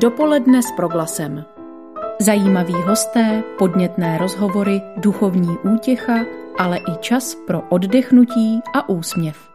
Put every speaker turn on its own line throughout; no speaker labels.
Dopoledne s proglasem. Zajímaví hosté, podnětné rozhovory, duchovní útěcha, ale i čas pro oddechnutí a úsměv.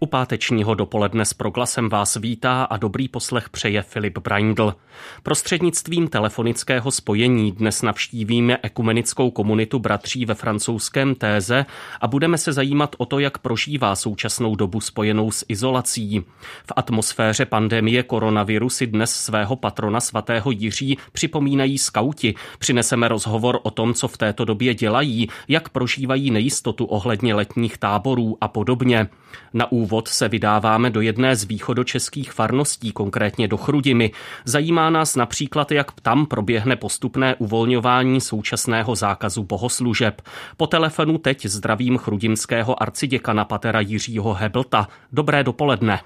U pátečního dopoledne s proglasem vás vítá a dobrý poslech přeje Filip Braindl. Prostřednictvím telefonického spojení dnes navštívíme ekumenickou komunitu bratří ve francouzském Téze a budeme se zajímat o to, jak prožívá současnou dobu spojenou s izolací. V atmosféře pandemie koronaviru si dnes svého patrona svatého Jiří připomínají skauti. Přineseme rozhovor o tom, co v této době dělají, jak prožívají nejistotu ohledně letních táborů a podobně. Na se vydáváme do jedné z východočeských farností, konkrétně do Chrudimy. Zajímá nás například, jak tam proběhne postupné uvolňování současného zákazu bohoslužeb. Po telefonu teď zdravím chrudimského arciděkana patera Jiřího Heblta. Dobré dopoledne.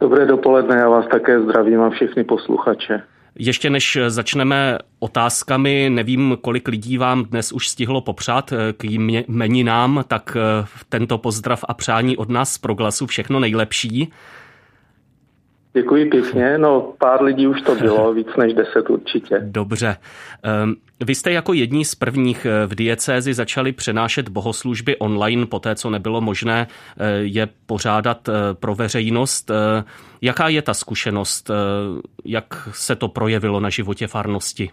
Dobré dopoledne, já vás také zdravím a všechny posluchače.
Ještě než začneme otázkami, nevím, kolik lidí vám dnes už stihlo popřát k jmeninám, tak eh, tento pozdrav a přání od nás z Proglasu všechno nejlepší.
Děkuji pěkně, no pár lidí už to bylo, víc než deset určitě.
Dobře. Ehm, vy jste jako jední z prvních eh, v diecézi začali přenášet bohoslužby online, po té, co nebylo možné je pořádat pro veřejnost. Jaká je ta zkušenost? Jak se to projevilo na životě farnosti?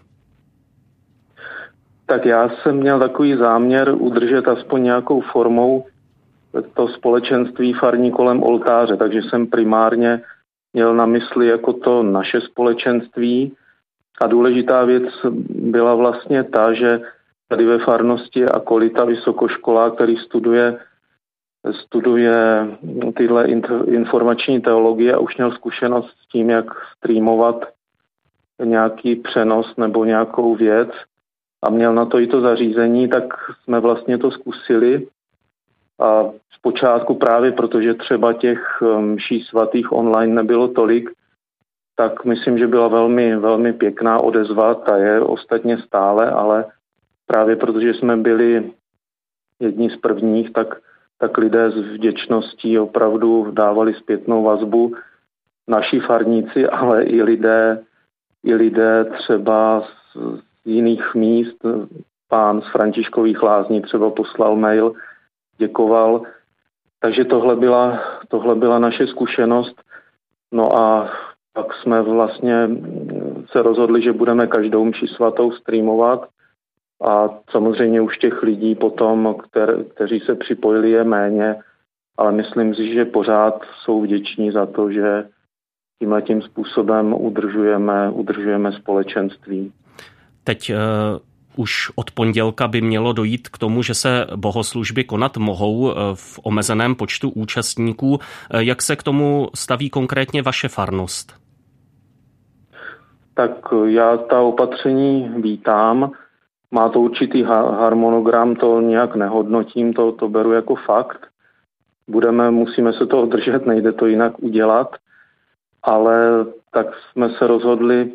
Tak já jsem měl takový záměr udržet aspoň nějakou formou to společenství farní kolem oltáře, takže jsem primárně měl na mysli jako to naše společenství. A důležitá věc byla vlastně ta, že tady ve farnosti je akolita vysokoškola, který studuje, studuje tyhle informační teologie a už měl zkušenost s tím, jak streamovat nějaký přenos nebo nějakou věc a měl na to i to zařízení, tak jsme vlastně to zkusili. A zpočátku právě protože třeba těch um, mší svatých online nebylo tolik, tak myslím, že byla velmi, velmi pěkná odezva, ta je ostatně stále, ale právě protože jsme byli jedni z prvních, tak, tak lidé s vděčností opravdu dávali zpětnou vazbu naši farníci, ale i lidé, i lidé třeba z, jiných míst. Pán z Františkových lázní třeba poslal mail, děkoval. Takže tohle byla, tohle byla naše zkušenost. No a pak jsme vlastně se rozhodli, že budeme každou mši svatou streamovat a samozřejmě už těch lidí potom, kter, kteří se připojili, je méně, ale myslím si, že pořád jsou vděční za to, že tímhle tím způsobem udržujeme, udržujeme společenství.
Teď uh, už od pondělka by mělo dojít k tomu, že se bohoslužby konat mohou eh, v omezeném počtu účastníků. Eh, jak se k tomu staví konkrétně vaše farnost?
Tak já ta opatření vítám. Má to určitý harmonogram, to nějak nehodnotím, to, to beru jako fakt. Budeme, musíme se to držet, nejde to jinak udělat, ale tak jsme se rozhodli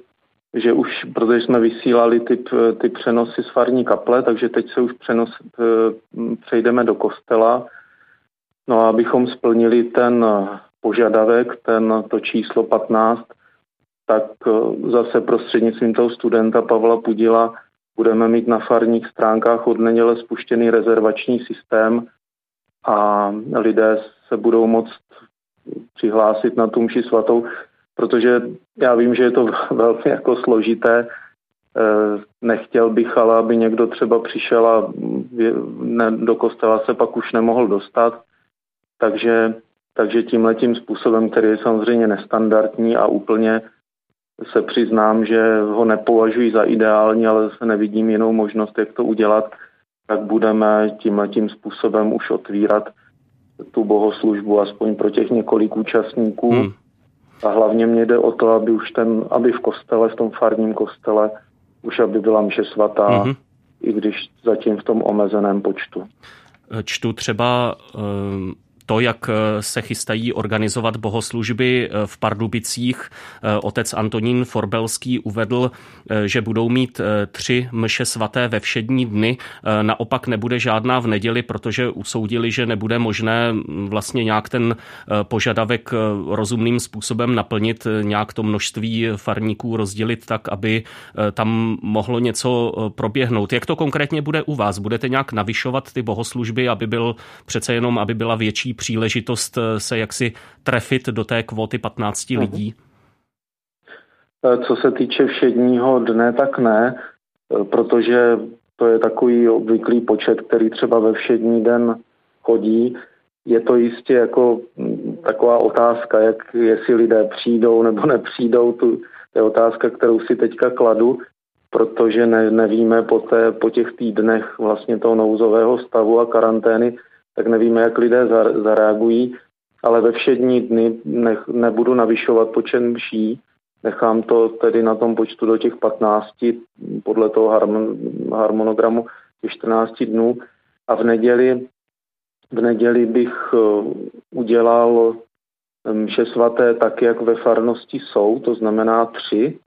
že už, protože jsme vysílali ty, ty přenosy z farní kaple, takže teď se už přenos, eh, přejdeme do kostela. No a abychom splnili ten požadavek, ten, to číslo 15, tak eh, zase prostřednictvím toho studenta Pavla Pudila budeme mít na farních stránkách od neděle spuštěný rezervační systém a lidé se budou moct přihlásit na tu mši svatou protože já vím, že je to velmi jako složité. Eh, nechtěl bych, ale aby někdo třeba přišel a do kostela se pak už nemohl dostat. Takže, takže tímhletím způsobem, který je samozřejmě nestandardní a úplně se přiznám, že ho nepovažuji za ideální, ale se nevidím jinou možnost, jak to udělat, tak budeme tímhletím způsobem už otvírat tu bohoslužbu aspoň pro těch několik účastníků. Hmm. A hlavně mě jde o to, aby už ten, aby v kostele, v tom farním kostele, už aby byla mše svatá, mm-hmm. i když zatím v tom omezeném počtu.
Čtu třeba to, jak se chystají organizovat bohoslužby v Pardubicích. Otec Antonín Forbelský uvedl, že budou mít tři mše svaté ve všední dny. Naopak nebude žádná v neděli, protože usoudili, že nebude možné vlastně nějak ten požadavek rozumným způsobem naplnit, nějak to množství farníků rozdělit tak, aby tam mohlo něco proběhnout. Jak to konkrétně bude u vás? Budete nějak navyšovat ty bohoslužby, aby byl přece jenom, aby byla větší příležitost eh, se jaksi trefit do té kvóty 15 mhm. lidí?
Eh, co se týče všedního dne, tak ne, eh, protože to je takový obvyklý počet, který třeba ve všední den chodí. Je to jistě jako mm, taková otázka, jak jestli lidé přijdou nebo nepřijdou. Tu, to je otázka, kterou si teďka kladu protože ne, nevíme po, té, po těch týdnech vlastně toho nouzového stavu a karantény, tak nevíme, jak lidé zareagují, ale ve všední dny ne, nebudu navyšovat počet mší, nechám to tedy na tom počtu do těch 15 podle toho harmonogramu těch 14 dnů. A v neděli, v neděli bych eh, udělal mše svaté tak, jak ve farnosti jsou, to znamená tři,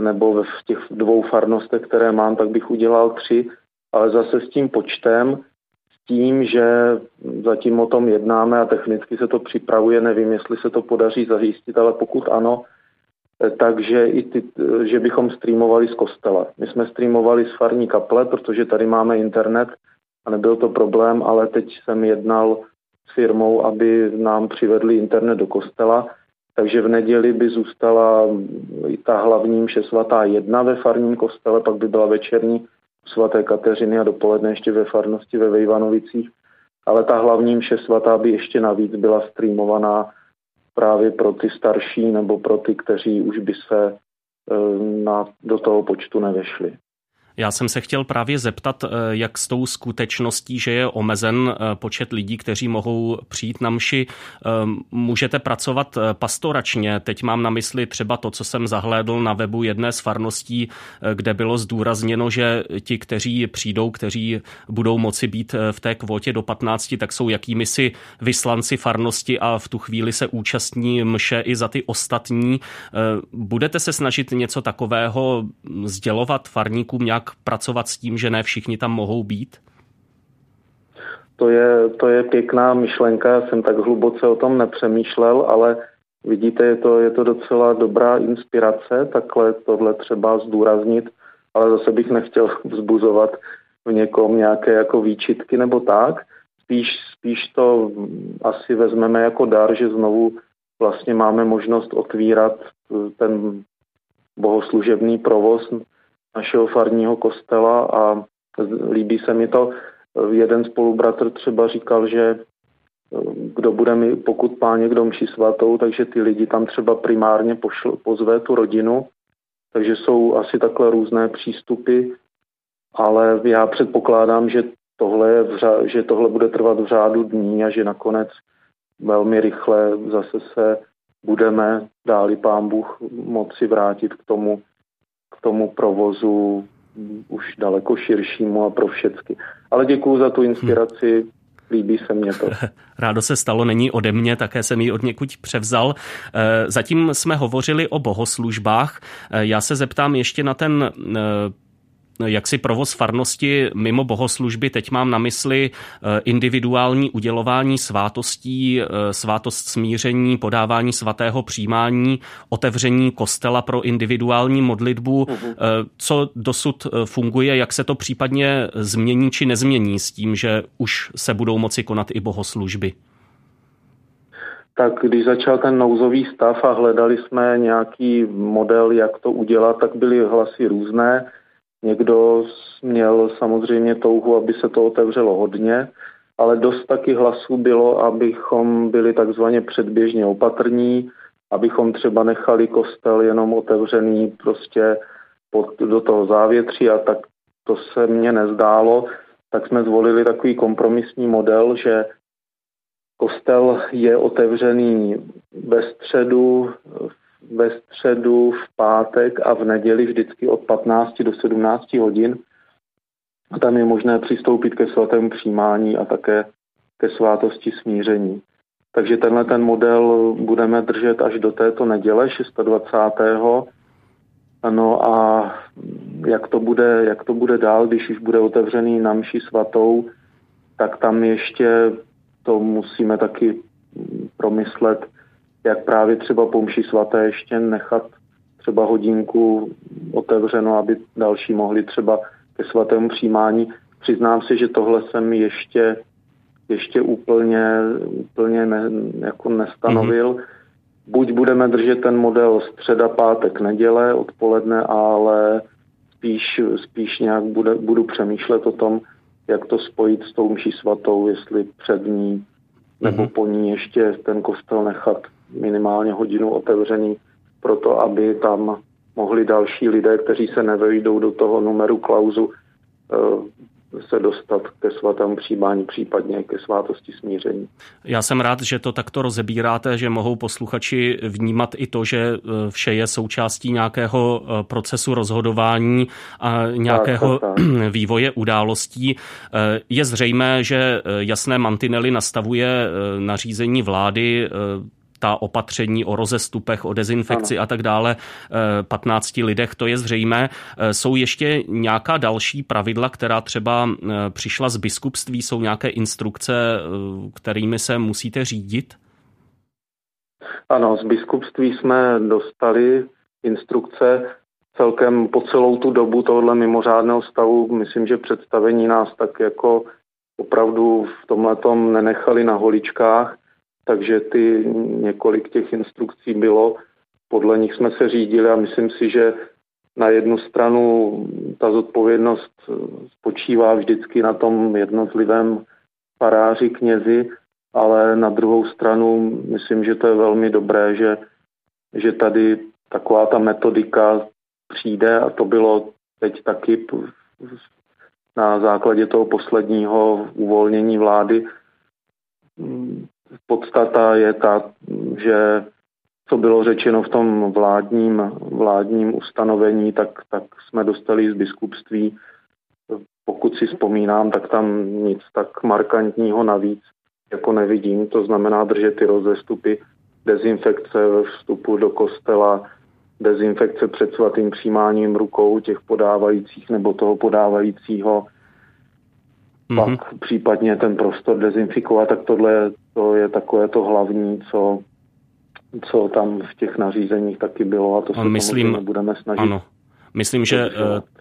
nebo v těch dvou farnostech, které mám, tak bych udělal tři, ale zase s tím počtem, tím, že zatím o tom jednáme a technicky se to připravuje, nevím, jestli se to podaří zajistit, ale pokud ano, takže i ty, že bychom streamovali z kostela. My jsme streamovali z farní kaple, protože tady máme internet a nebyl to problém, ale teď jsem jednal s firmou, aby nám přivedli internet do kostela takže v neděli by zůstala i ta hlavní mše svatá jedna ve farním kostele, pak by byla večerní svaté Kateřiny a dopoledne ještě ve farnosti ve Vejvanovicích. Ale ta hlavní mše svatá by ještě navíc byla streamovaná právě pro ty starší nebo pro ty, kteří už by se e, na, do toho počtu nevešli.
Já jsem se chtěl právě zeptat, eh, jak s tou skutečností, že je omezen eh, počet lidí, kteří mohou přijít na mši, eh, můžete pracovat pastoračně. Teď mám na mysli třeba to, co jsem zahlédl na webu jedné z farností, kde bylo zdůrazněno, že ti, kteří přijdou, kteří budou moci být v té kvotě do 15, tak jsou jakými si vyslanci farnosti a v tu chvíli se účastní mše i za ty ostatní. Budete se snažit něco takového sdělovat farníkům nějak nějak pracovat s tím, že ne všichni tam mohou být?
To je, to je pěkná myšlenka, já jsem tak hluboce o tom nepřemýšlel, ale vidíte, je to, je to docela dobrá inspirace, takhle tohle třeba zdůraznit, ale zase bych nechtěl vzbuzovat v někom nějaké jako výčitky nebo tak. Spíš, spíš to asi vezmeme jako dar, že znovu vlastně máme možnost otvírat ten bohoslužebný provoz našeho farního kostela a líbí se mi to. Jeden spolubratr třeba říkal, že eh, kdo bude mi, pokud má někdo mši svatou, takže ty lidi tam třeba primárně pošl, pozve tu rodinu, takže jsou asi takhle různé přístupy, ale já předpokládám, že tohle, je řa, že tohle bude trvat v řádu dní a že nakonec velmi rychle zase se budeme, dáli pán Bůh, moci vrátit k tomu, tomu provozu už daleko širšímu a pro všechny. Ale děkuji za tu inspiraci. Hmm. Líbí se mně to.
Rádo se stalo, není ode mě, také jsem ji od někud převzal. Eh, zatím jsme hovořili o bohoslužbách. Eh, já se zeptám ještě na ten eh, jaksi provoz farnosti mimo bohoslužby. Teď mám na mysli eh, individuální udělování svátostí, eh, svátost smíření, podávání svatého přijímání, otevření kostela pro individuální modlitbu. Mhm. Eh, co dosud funguje, jak se to případně změní či nezmění s tím, že už se budou moci konat i bohoslužby?
tak když začal ten nouzový stav a hledali jsme nějaký model, jak to udělat, tak byly hlasy různé. Někdo měl samozřejmě touhu, aby se to otevřelo hodně, ale dost taky hlasů bylo, abychom byli takzvaně předběžně opatrní, abychom třeba nechali kostel jenom otevřený prostě pod, do toho závětří a tak to se mně nezdálo, tak jsme zvolili takový kompromisní model, že kostel je otevřený ve středu, v ve středu, v pátek a v neděli vždycky od 15 do 17 hodin. A tam je možné přistoupit ke svatému přijímání a také ke svátosti smíření. Takže tenhle ten model budeme držet až do této neděle 26. No a jak to bude, jak to bude dál, když už bude otevřený na mši svatou, tak tam ještě to musíme taky promyslet, jak právě třeba po mši svaté ještě nechat třeba hodinku otevřeno, aby další mohli třeba ke svatému přijímání. Přiznám si, že tohle jsem ještě, ještě úplně, úplně ne, jako nestanovil. Mm-hmm. Buď budeme držet ten model středa, pátek, neděle, odpoledne, ale spíš, spíš nějak bude, budu přemýšlet o tom, jak to spojit s tou mší svatou, jestli před ní nebo mm-hmm. po ní ještě ten kostel nechat minimálně hodinu otevřený, proto aby tam mohli další lidé, kteří se nevejdou do toho numeru klauzu, eh, se dostat ke svatému přijímání, případně ke svátosti smíření.
Já jsem rád, že to takto rozebíráte, že mohou posluchači vnímat i to, že eh, vše je součástí nějakého eh, procesu rozhodování a nějakého tak, tak, tak. vývoje událostí. Je zřejmé, že jasné mantinely nastavuje nařízení vlády ta opatření o rozestupech, o dezinfekci ano. a tak dále, 15 eh, lidech, to je zřejmé. Eh, jsou ještě nějaká další pravidla, která třeba eh, přišla z biskupství, jsou nějaké instrukce, kterými se musíte řídit?
Ano, z biskupství jsme dostali instrukce celkem po celou tu dobu tohohle mimořádného stavu. Myslím, že představení nás tak jako opravdu v tomhle nenechali na holičkách takže ty několik těch instrukcí bylo, podle nich jsme se řídili a myslím si, že na jednu stranu ta zodpovědnost spočívá vždycky na tom jednotlivém faráři, knězi, ale na druhou stranu myslím, že to je velmi dobré, že, že tady taková ta metodika přijde a to bylo teď taky na základě toho posledního uvolnění vlády podstata je ta, že co bylo řečeno v tom vládním, vládním ustanovení, tak, tak jsme dostali z biskupství. Pokud si vzpomínám, tak tam nic tak markantního navíc jako nevidím. To znamená držet ty rozestupy, dezinfekce ve vstupu do kostela, dezinfekce před svatým přijímáním rukou těch podávajících nebo toho podávajícího, mm-hmm. pak případně ten prostor dezinfikovat, tak tohle to je takové to hlavní, co, co tam v těch nařízeních taky bylo a to se Myslím, budeme snažit.
Ano. Myslím, že uh,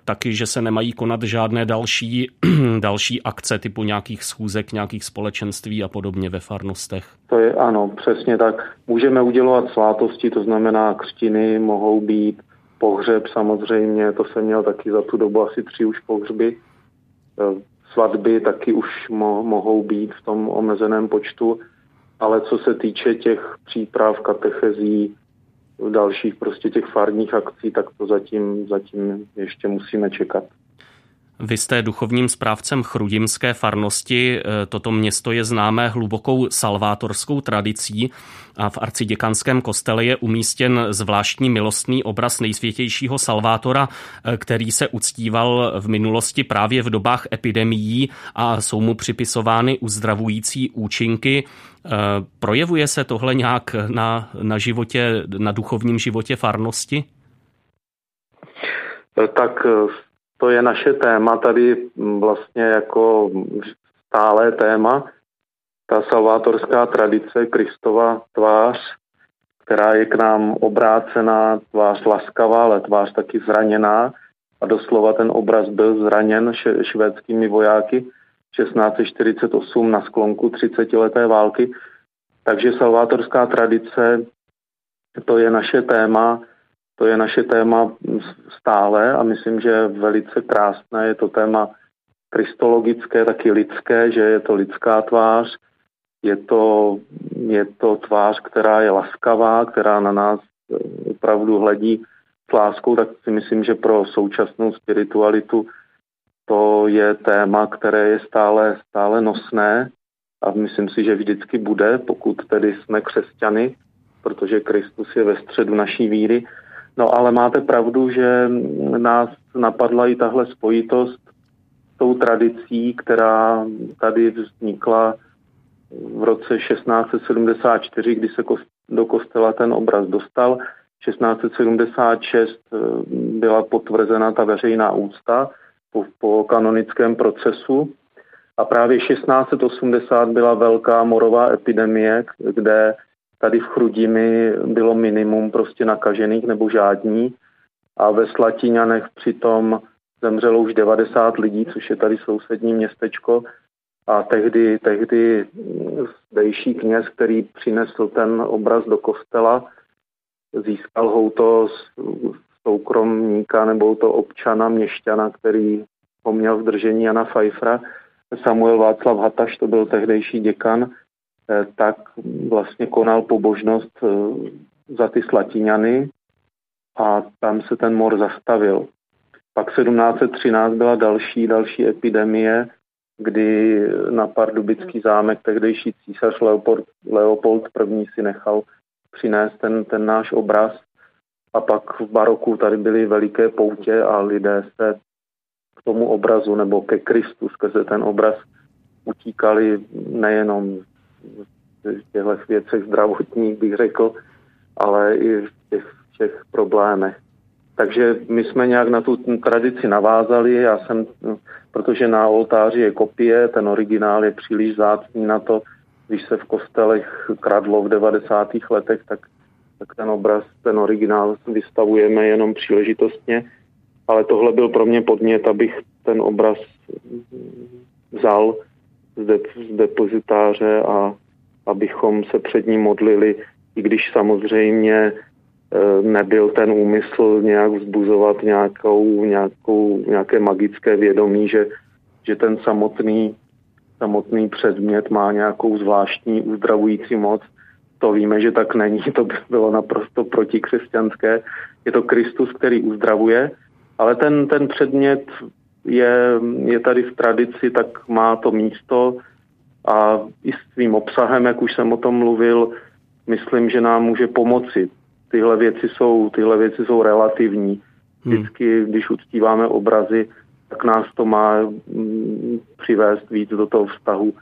taky, že se nemají konat žádné další, další akce typu nějakých schůzek, nějakých společenství a podobně ve farnostech.
To je ano, přesně tak. Můžeme udělovat svátosti, to znamená křtiny, mohou být pohřeb samozřejmě, to jsem měl taky za tu dobu asi tři už pohřby. Svatby taky už mo- mohou být v tom omezeném počtu, ale co se týče těch příprav, katechezí, dalších prostě těch farních akcí, tak to zatím, zatím ještě musíme čekat.
Vy jste duchovním správcem chrudimské farnosti. E, toto město je známé hlubokou salvátorskou tradicí a v arciděkanském kostele je umístěn zvláštní milostný obraz nejsvětějšího Salvátora, e, který se uctíval v minulosti právě v dobách epidemií a jsou mu připisovány uzdravující účinky. E, projevuje se tohle nějak na, na životě, na duchovním životě farnosti?
Tak to je naše téma tady vlastně jako stále téma. Ta salvátorská tradice, Kristova tvář, která je k nám obrácená, tvář laskavá, ale tvář taky zraněná. A doslova ten obraz byl zraněn švédskými vojáky 1648 na sklonku 30 leté války. Takže salvátorská tradice, to je naše téma to je naše téma stále a myslím, že velice krásné je to téma kristologické, taky lidské, že je to lidská tvář, je to, je to tvář, která je laskavá, která na nás eh, opravdu hledí s láskou, tak si myslím, že pro současnou spiritualitu to je téma, které je stále, stále nosné a myslím si, že vždycky bude, pokud tedy jsme křesťany, protože Kristus je ve středu naší víry, No ale máte pravdu, že nás napadla i tahle spojitost s tou tradicí, která tady vznikla v roce 1674, kdy se do kostela ten obraz dostal. 1676 eh, byla potvrzena ta veřejná úcta po, po kanonickém procesu a právě 1680 byla velká morová epidemie, kde tady v Chrudimi bylo minimum prostě nakažených nebo žádní. A ve Slatiňanech přitom zemřelo už 90 lidí, což je tady sousední městečko. A tehdy, tehdy zdejší kněz, který přinesl ten obraz do kostela, získal ho to soukromníka nebo to občana, měšťana, který ho měl v držení Jana Pfeiffera, Samuel Václav Hataš, to byl tehdejší děkan, tak vlastně konal pobožnost eh, za ty Slatiňany a tam se ten mor zastavil. Pak 1713 byla další, další epidemie, kdy na Pardubický zámek tehdejší císař Leopold, Leopold I. si nechal přinést ten, ten náš obraz. A pak v baroku tady byly veliké poutě a lidé se k tomu obrazu nebo ke Kristu skrze ten obraz utíkali nejenom těchto věcech zdravotních, bych řekl, ale i v těch všech problémech. Takže my jsme nějak na tu tradici navázali, já jsem, protože na oltáři je kopie, ten originál je příliš zácný na to, když se v kostelech kradlo v 90. letech, tak, tak ten obraz, ten originál vystavujeme jenom příležitostně, ale tohle byl pro mě podnět, abych ten obraz vzal z, de, z depozitáře a abychom se před ním modlili, i když samozřejmě Eh, nebyl ten úmysl nějak vzbuzovat nějakou, nějakou, nějaké magické vědomí, že, že ten samotný, samotný předmět má nějakou zvláštní uzdravující moc. To víme, že tak není, to by bylo naprosto protikřesťanské. Je to Kristus, který uzdravuje, ale ten, ten předmět je, je tady v tradici, tak má to místo a i s svým obsahem, jak už jsem o tom mluvil, myslím, že nám může pomoci tyhle věci jsou, tyhle věci jsou relativní. Hmm. Vždycky, když uctíváme obrazy, tak nás to má mm, přivést víc do toho vztahu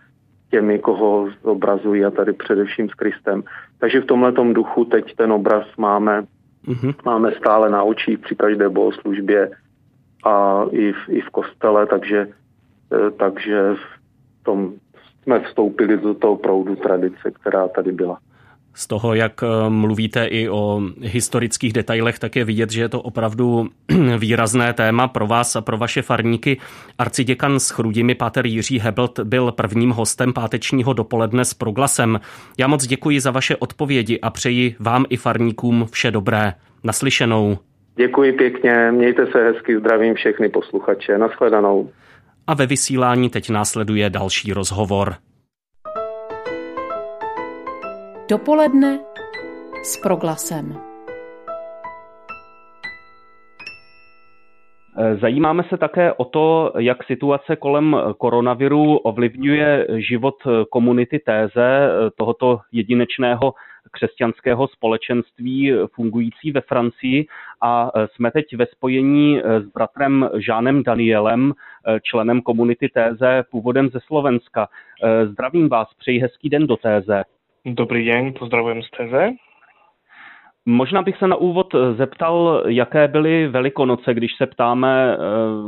těmi, koho obrazují a tady především s Kristem. Takže v tomhle duchu teď ten obraz máme, mm-hmm. máme stále na očích při každé bohoslužbě a i v, i v kostele, takže, eh, takže v tom jsme vstoupili do toho proudu tradice, která tady byla.
Z toho, jak eh, mluvíte i o historických detailech, tak je vidět, že je to opravdu výrazné téma pro vás a pro vaše farníky. Arciděkan s Chrudimi, páter Jiří Hebelt, byl prvním hostem pátečního dopoledne s proglasem. Já moc děkuji za vaše odpovědi a přeji vám i farníkům vše dobré. Naslyšenou.
Děkuji pěkně, mějte se hezky, zdravím všechny posluchače. Naschledanou.
A ve vysílání teď následuje další rozhovor.
Dopoledne s proglasem.
Zajímáme se také o to, jak situace kolem koronaviru ovlivňuje život komunity Téze, tohoto jedinečného křesťanského společenství fungující ve Francii a jsme teď ve spojení s bratrem Žánem Danielem, členem komunity Téze, původem ze Slovenska. Zdravím vás, přeji hezký den do Téze.
Dobrý den, pozdravujem z Teze.
Možná bych se na úvod zeptal, jaké byly Velikonoce, když se ptáme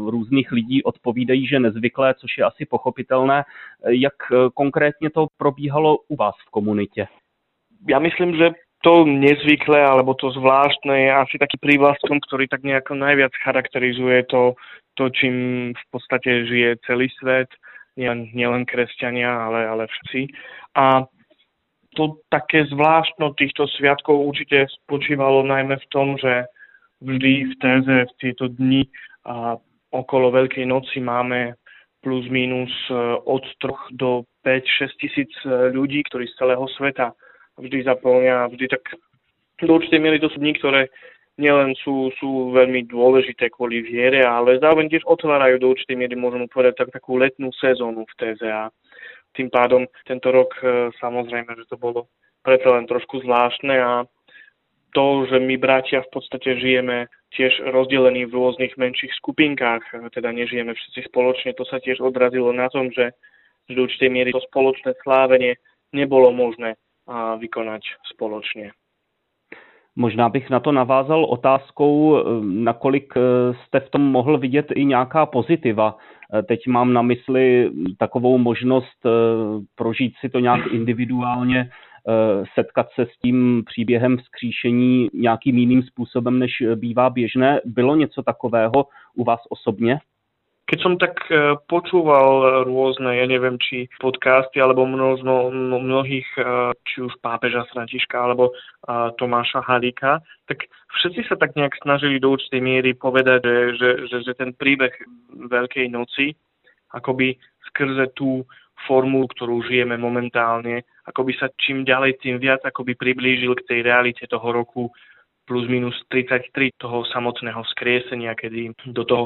různých lidí, odpovídají, že nezvyklé, což je asi pochopitelné. Jak konkrétně to probíhalo u vás v komunitě?
Já myslím, že to nezvyklé alebo to zvláštne je asi taký prívlastkom, ktorý tak nejako najviac charakterizuje to, to čím v podstate žije celý svet, nielen, nielen kresťania, ale, ale všetci. A to také zvláštno týchto sviatkov určite spočívalo najmä v tom, že vždy v téze v tieto dni a okolo Veľkej noci máme plus minus e, od 3 do 5-6 tisíc e, ľudí, ktorí z celého sveta vždy zaplňa, vždy tak do určitej miery to sú dni, ktoré nielen sú, sú veľmi dôležité kvôli viere, ale zároveň tiež otvárajú do určitej miery, môžeme povedať, tak, takú letnú sezónu v téze a. Tým pádom tento rok e, samozrejme, že to bolo preto len trošku zvláštne a to, že my bratia v podstate žijeme tiež rozdelení v rôznych menších skupinkách, e, teda nežijeme všetci spoločne, to sa tiež odrazilo na tom, že, že do určitej miery to spoločné slávenie nebolo možné vykonať spoločne.
Možná bych na to navázal otázkou, nakolik jste v tom mohl vidět i nějaká pozitiva. Teď mám na mysli takovou možnost prožít si to nějak individuálně, setkat se s tím příběhem vzkříšení nějakým jiným způsobem, než bývá běžné. Bylo něco takového u vás osobně?
Keď som tak e, počúval rôzne, ja neviem, či podcasty, alebo množno, mnohých, e, či už pápeža Františka, alebo e, Tomáša Halíka, tak všetci sa tak nejak snažili do určitej miery povedať, že, že, že, že ten príbeh Veľkej noci akoby skrze tú formu, ktorú žijeme momentálne, akoby sa čím ďalej, tým viac akoby priblížil k tej realite toho roku plus minus 33 toho samotného skriesenia, kedy do toho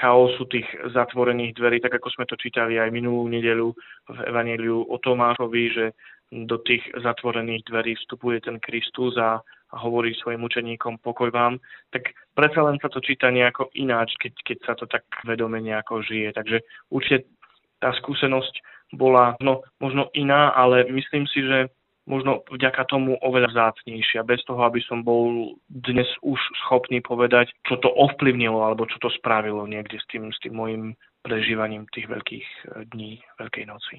chaosu tých zatvorených dverí, tak ako sme to čítali aj minulú nedeľu v Evangeliu o Tomášovi, že do tých zatvorených dverí vstupuje ten Kristus a, a hovorí svojim učeníkom pokoj vám, tak predsa len sa to číta nejako ináč, keď, keď sa to tak vedome nejako žije. Takže určite tá skúsenosť bola no, možno iná, ale myslím si, že možno vďaka tomu oveľa vzácnejšia, bez toho, aby som bol dnes už schopný povedať, čo to ovplyvnilo alebo čo to spravilo niekde s tým, s tým mojim prežívaním tých veľkých eh, dní Veľkej noci.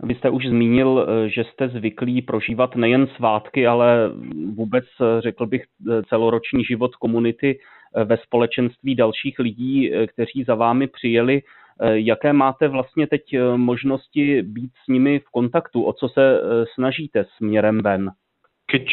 Vy jste už zmínil, eh, že jste zvyklí prožívat nejen svátky, ale vůbec, eh, řekl bych, celoroční život komunity ve společenství dalších lidí, kteří za vámi přijeli. Eh, jaké máte vlastně teď eh, možnosti být s nimi v kontaktu? O co se eh, snažíte směrem ven?
Keď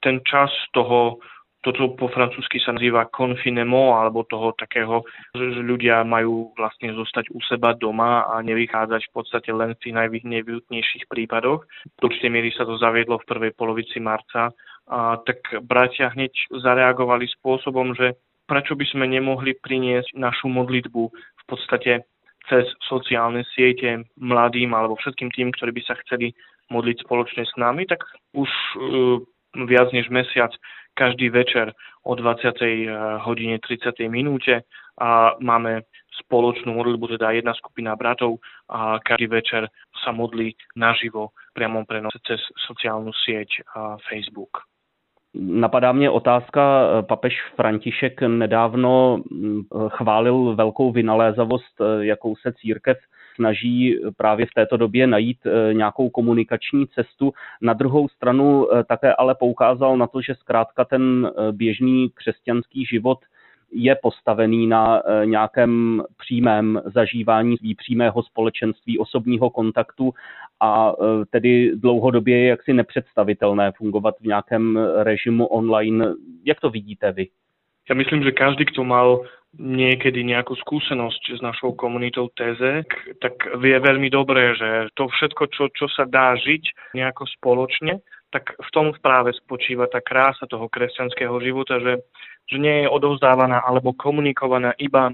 ten čas toho to, čo po francúzsky sa nazýva confinement, alebo toho takého, že ľudia majú vlastne zostať u seba doma a nevychádzať v podstate len v tých najvyhnutnejších prípadoch. V určitej miery sa to zaviedlo v prvej polovici marca, a tak bratia hneď zareagovali spôsobom, že prečo by sme nemohli priniesť našu modlitbu podstate cez sociálne siete mladým alebo všetkým tým, ktorí by sa chceli modliť spoločne s nami, tak už uh, viac než mesiac každý večer o 20. E, hodine 30. minúte a máme spoločnú modlitbu, teda jedna skupina bratov a každý večer sa modlí naživo priamom prenose cez sociálnu sieť a Facebook.
Napadá mě otázka, papež František nedávno mm, chválil velkou vynalézavost, jakou se církev snaží právě v této době najít nějakou komunikační cestu. Na druhou stranu také ale poukázal na to, že zkrátka ten běžný křesťanský život je postavený na eh, nějakém přímém zažívání přímého společenství, osobního kontaktu a eh, tedy dlouhodobě je jaksi nepředstavitelné fungovat v nějakém režimu online. Jak to vidíte vy?
Ja myslím, že každý, kto mal niekedy nejakú skúsenosť s našou komunitou TZ, tak vie veľmi dobre, že to všetko, čo, čo sa dá žiť nejako spoločne, tak v tom práve spočíva tá krása toho kresťanského života, že že nie je odovzdávaná alebo komunikovaná iba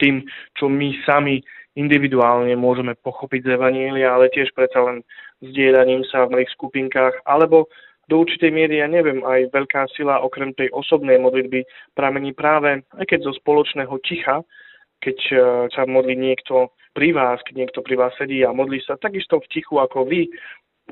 tým, čo my sami individuálne môžeme pochopiť z Evanielia, ale tiež predsa len zdieľaním sa v malých skupinkách, alebo do určitej miery, ja neviem, aj veľká sila okrem tej osobnej modlitby pramení práve, aj keď zo spoločného ticha, keď e, sa modlí niekto pri vás, keď niekto pri vás sedí a modlí sa takisto v tichu ako vy,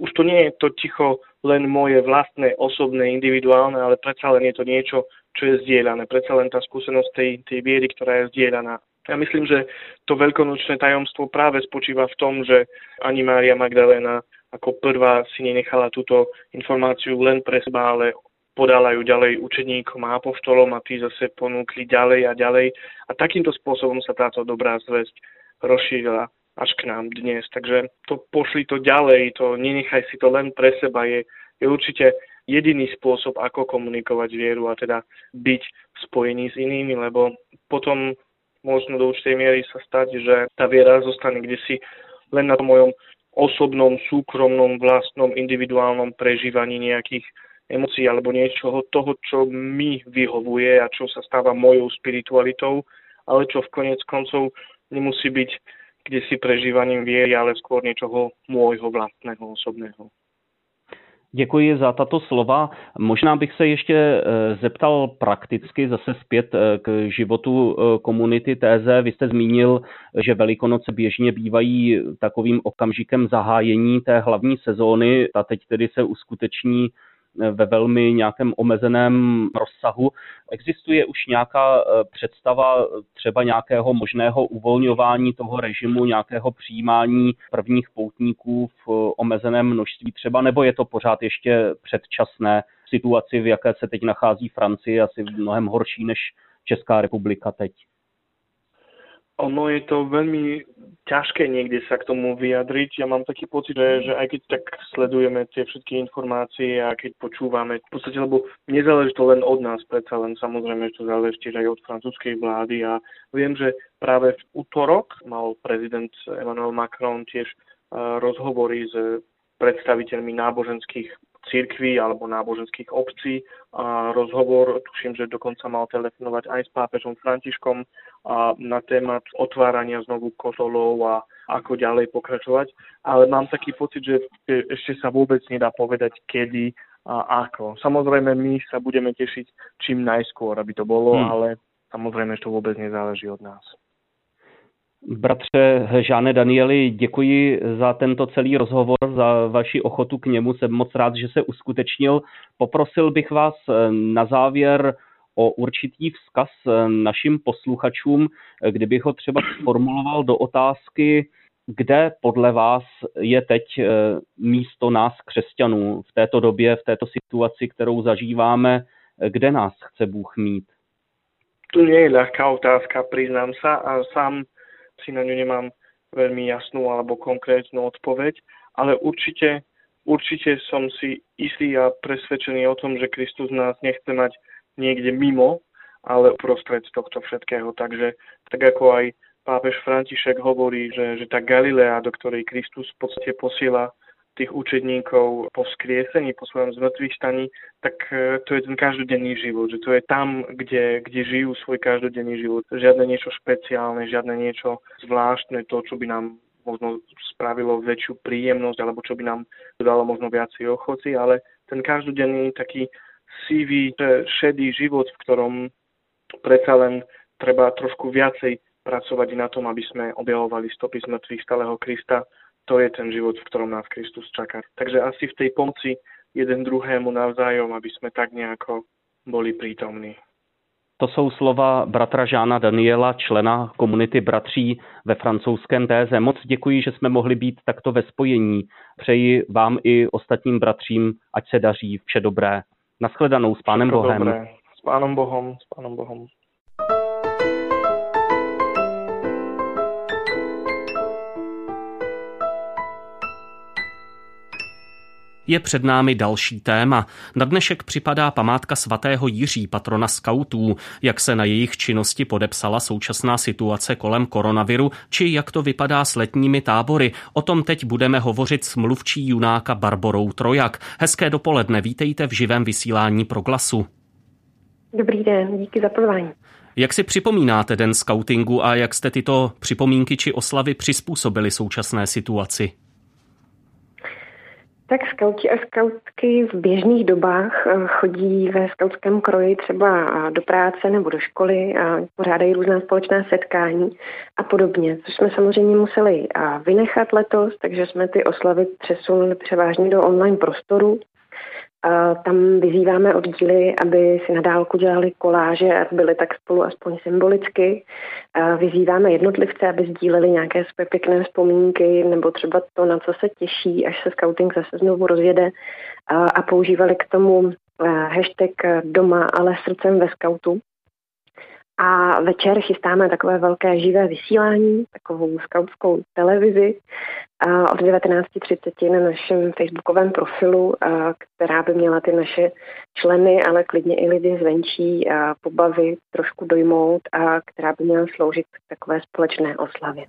už to nie je to ticho len moje vlastné, osobné, individuálne, ale predsa len je to niečo, čo je zdieľané. Predsa len tá skúsenosť tej, tej viery, ktorá je zdieľaná. Ja myslím, že to veľkonočné tajomstvo práve spočíva v tom, že ani Mária Magdalena ako prvá si nenechala túto informáciu len pre seba, ale podala ju ďalej učeníkom a apoštolom a tí zase ponúkli ďalej a ďalej. A takýmto spôsobom sa táto dobrá zväzť rozšírila až k nám dnes. Takže to pošli to ďalej, to nenechaj si to len pre seba, je, je určite jediný spôsob, ako komunikovať vieru a teda byť spojený s inými, lebo potom možno do určitej miery sa stať, že tá viera zostane kde si len na mojom osobnom, súkromnom, vlastnom, individuálnom prežívaní nejakých emócií alebo niečoho toho, čo mi vyhovuje a čo sa stáva mojou spiritualitou, ale čo v konec koncov nemusí byť kde si prežívaním viery, ale skôr niečoho môjho vlastného, osobného.
Děkuji za tato slova. Možná bych se ještě eh, zeptal prakticky zase zpět eh, k životu eh, komunity téze. Vy jste zmínil, že Velikonoce běžně bývají takovým okamžikem zahájení té hlavní sezóny. Ta teď tedy se uskuteční ve velmi nějakém omezeném rozsahu. Existuje už nějaká eh, představa třeba nějakého možného uvolňování toho režimu, nějakého přijímání prvních poutníků v eh, omezeném množství třeba, nebo je to pořád ještě předčasné situaci, v jaké se teď nachází Francie, asi mnohem horší než Česká republika teď?
Ono je to veľmi ťažké niekde sa k tomu vyjadriť. Ja mám taký pocit, že, že aj keď tak sledujeme tie všetky informácie a keď počúvame, v podstate, lebo nezáleží to len od nás, predsa len samozrejme, že to záleží tiež aj od francúzskej vlády a viem, že práve v útorok mal prezident Emmanuel Macron tiež uh, rozhovory s predstaviteľmi náboženských církví alebo náboženských obcí. A rozhovor, tuším, že dokonca mal telefonovať aj s pápežom Františkom a na téma otvárania znovu kostolov a ako ďalej pokračovať. Ale mám taký pocit, že ešte sa vôbec nedá povedať, kedy a ako. Samozrejme, my sa budeme tešiť čím najskôr, aby to bolo, hmm. ale samozrejme, že to vôbec nezáleží od nás.
Bratře Žáne Danieli, děkuji za tento celý rozhovor, za vaši ochotu k němu. Jsem moc rád, že se uskutečnil. Poprosil bych vás eh, na závěr o určitý vzkaz eh, našim posluchačům, eh, kdybych ho třeba formuloval do otázky, kde podle vás je teď místo nás křesťanů v této době, v této situaci, kterou zažíváme, kde nás chce Bůh mít?
Nie je ľahká otázka, priznám sa a sám si na ňu nemám veľmi jasnú alebo konkrétnu odpoveď, ale určite, určite som si istý a presvedčený o tom, že Kristus nás nechce mať niekde mimo, ale uprostred tohto všetkého. Takže tak ako aj pápež František hovorí, že, že tá Galilea, do ktorej Kristus v podstate posiela tých učedníkov po skriesení, po svojom zmrtvých staní, tak e, to je ten každodenný život, že to je tam, kde, kde žijú svoj každodenný život. Žiadne niečo špeciálne, žiadne niečo zvláštne, to, čo by nám možno spravilo väčšiu príjemnosť, alebo čo by nám dodalo možno viacej ochoci, ale ten každodenný taký sivý, šedý život, v ktorom predsa len treba trošku viacej pracovať na tom, aby sme objavovali stopy zmrtvých stáleho Krista, to je ten život, v ktorom nás Kristus čaká. Takže asi v tej pomoci jeden druhému navzájom, aby jsme tak nejako boli prítomní.
To jsou slova bratra Žána Daniela, člena komunity bratří ve francouzském téze. Moc děkuji, že jsme mohli být takto ve spojení. Přeji vám i ostatním bratřím, ať se daří vše dobré. Naschledanou s Pánem Všechno Bohem. Dobré.
S Pánem Bohem, s Pánem Bohem.
Je před námi další téma. Na dnešek připadá památka svatého Jiří, patrona skautů, jak se na jejich činnosti podepsala současná situace kolem koronaviru, či jak to vypadá s letními tábory. O tom teď budeme hovořit s mluvčí junáka Barborou Trojak. Hezké dopoledne, vítejte v živém vysílání pro glasu.
Dobrý den, díky za pozvání.
Jak si připomínáte den skautingu a jak jste tyto připomínky či oslavy přizpůsobili současné situaci?
Tak skauti a skautky v běžných dobách eh, chodí ve skautském kroji třeba do práce nebo do školy a pořádají různá společná setkání a podobně, což jsme samozřejmě museli vynechat letos, takže jsme ty oslavy přesunuli převážně do online prostoru tam vyzýváme oddíly, aby si na dálku dělali koláže a byly tak spolu aspoň symbolicky. Vyzýváme jednotlivce, aby sdíleli nějaké své pěkné vzpomínky nebo třeba to, na co se těší, až se scouting zase znovu rozjede a používali k tomu hashtag doma, ale srdcem ve skautu. A večer chystáme takové velké živé vysílání, takovou skautskou televizi od 19.30 na našem facebookovém profilu, která by měla ty naše členy, ale klidně i lidi zvenčí pobavit, trošku dojmout a která by měla sloužit k takové společné oslavě.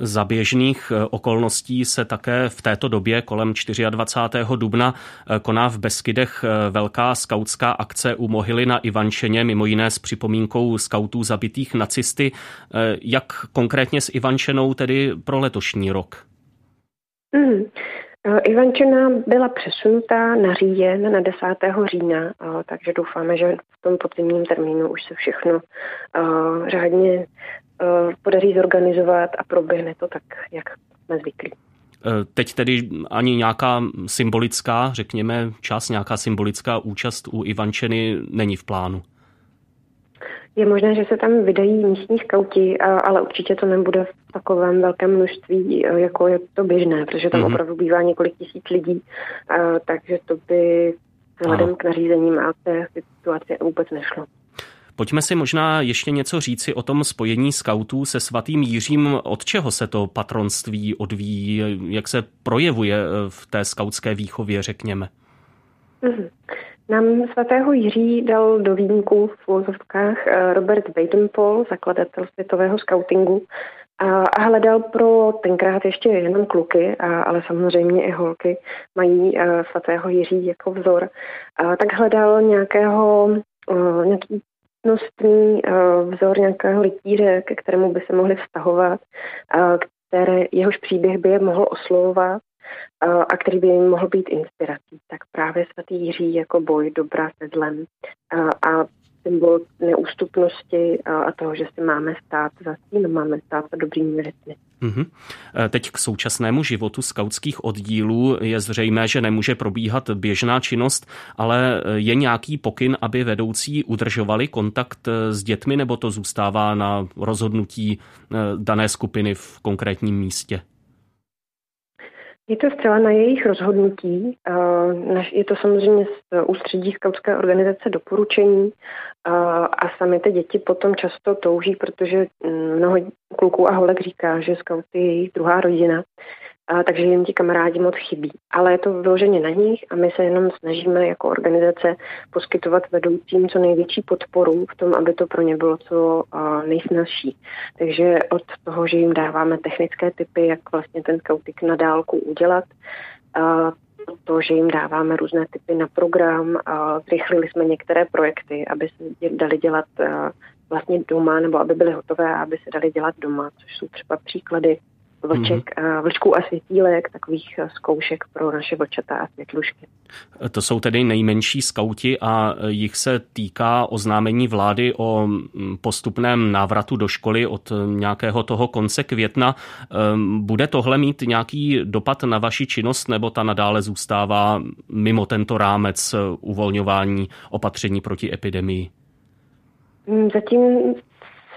Za běžných eh, okolností se také v této době kolem 24. dubna eh, koná v Beskydech eh, velká skautská akce u mohyly na Ivančeně, mimo jiné s připomínkou skautů zabitých nacisty. Jak konkrétně s Ivančenou tedy pro letošní rok?
Mm. Ivančina byla přesunutá na říjen na 10. října, takže doufáme, že v tom podzimním termínu už se všechno řádně podaří zorganizovat a proběhne to tak, jak jsme zvyklí.
Teď tedy ani nějaká symbolická, řekněme, čas, nějaká symbolická účast u Ivančeny není v plánu.
Je možné, že se tam vydají místní skauti, ale určitě to nebude v takovém velkém množství, jako je to běžné, protože tam mm-hmm. opravdu bývá několik tisíc lidí, takže to by vzhledem k nařízením a té situaci vůbec nešlo.
Pojďme si možná ještě něco říci o tom spojení skautů se svatým Jiřím. Od čeho se to patronství odvíjí? Jak se projevuje v té skautské výchově, řekněme?
Mm-hmm. Nám svatého Jiří dal do výjimku v úzovkách eh, Robert Weidenpol, zakladatel světového skautingu, a hledal pro tenkrát ještě jenom kluky, ale samozřejmě i holky mají eh, svatého Jiří jako vzor. Tak hledal nějakého, eh, nějaký nostný vzor nějakého rytíře, ke kterému by se mohli vztahovat, které, jehož příběh by je mohl oslovovat a který by jim mohl být inspirací, tak právě svatý Jiří jako boj dobra se zlem a symbol neústupnosti a toho, že si máme stát za tím, máme stát za dobrými věcmi. Mm-hmm.
Teď k současnému životu skautských oddílů je zřejmé, že nemůže probíhat běžná činnost, ale je nějaký pokyn, aby vedoucí udržovali kontakt s dětmi, nebo to zůstává na rozhodnutí dané skupiny v konkrétním místě?
Je to zcela na jejich rozhodnutí. Je to samozřejmě z ústředí skautské organizace doporučení a sami ty děti potom často touží, protože mm, mnoho kluků a holek říká, že skauty je jejich druhá rodina a, takže jim ti kamarádi moc chybí. Ale je to vyloženě na nich a my se jenom snažíme jako organizace poskytovat vedoucím co největší podporu v tom, aby to pro ně bylo co nejsnažší. Takže od toho, že jim dáváme technické typy, jak vlastně ten skautik na dálku udělat, a, to, že jim dáváme různé typy na program, a zrychlili jsme některé projekty, aby se dali dělat vlastně doma, nebo aby byly hotové a aby se dali dělat doma, což jsou třeba příklady vlček, mm-hmm. vlčků a světílek, takových eh, zkoušek pro naše vlčata a světlušky.
To jsou tedy nejmenší skauti a jich se týká oznámení vlády o mm, postupném návratu do školy od nějakého toho konce května. Ehm, bude tohle mít nějaký dopad na vaši činnost nebo ta nadále zůstává mimo tento rámec eh, uvolňování opatření proti epidemii?
Mm, zatím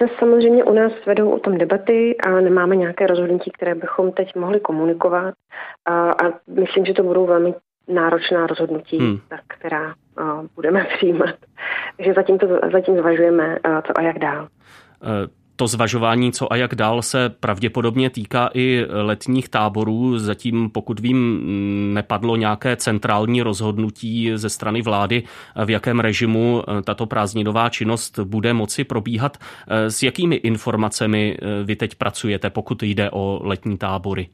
se samozřejmě u nás vedou o tom debaty a nemáme nějaké rozhodnutí, které bychom teď mohli komunikovat a, a myslím, že to budou velmi náročná rozhodnutí, hmm. která a, budeme přijímat. Takže zatím, to, zatím zvažujeme, a, co a jak dál.
To zvažování, co a jak dál, se pravděpodobně týká i letních táborů. Zatím, pokud vím, nepadlo nějaké centrální rozhodnutí ze strany vlády, v jakém režimu tato prázdninová činnost bude moci probíhat. S jakými informacemi vy teď pracujete, pokud jde o letní tábory?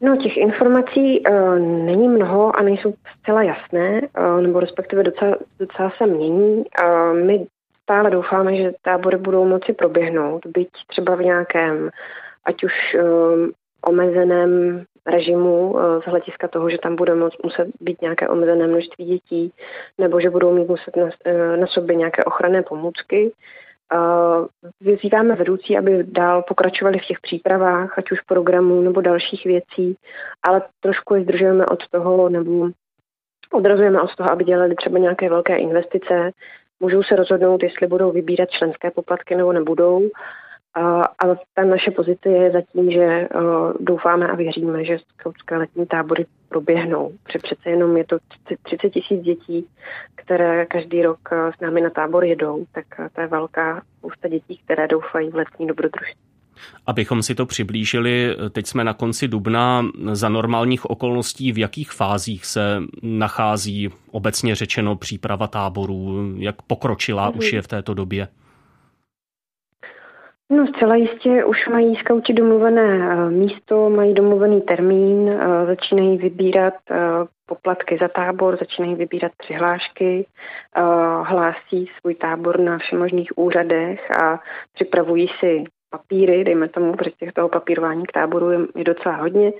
No, těch informací uh, není mnoho a nejsou zcela jasné, uh, nebo respektive docela, docela se mění. Uh, my stále doufáme, že tábory budou moci proběhnout, byť třeba v nějakém, ať už um, omezeném režimu uh, z hlediska toho, že tam bude moc, muset být nějaké omezené množství dětí, nebo že budou mít muset na, uh, na sobě nějaké ochranné pomůcky. Uh, vyzýváme vedoucí, aby dál pokračovali v těch přípravách, ať už programů nebo dalších věcí, ale trošku je zdržujeme od toho, nebo odrazujeme od toho, aby dělali třeba nějaké velké investice, můžou se rozhodnout, jestli budou vybírat členské poplatky nebo nebudou. A, ta naše pozice je zatím, že uh, doufáme a věříme, že skautské letní tábory proběhnou. Protože přece jenom je to 30 tisíc dětí, které každý rok s námi na tábor jedou, tak to je velká spousta dětí, které doufají v letní dobrodružství.
Abychom si to přiblížili, teď jsme na konci dubna. Za normálních okolností v jakých fázích se nachází obecně řečeno příprava táborů? Jak pokročila mm. už je v této době?
No zcela jistě už mají skauti domluvené eh, místo, mají domluvený termín, eh, začínají vybírat eh, poplatky za tábor, začínají vybírat přihlášky, hlásí svůj tábor na všemožných úřadech a připravují si papíry, dejme tomu, protože těch toho papírování k táboru je, je docela hodně.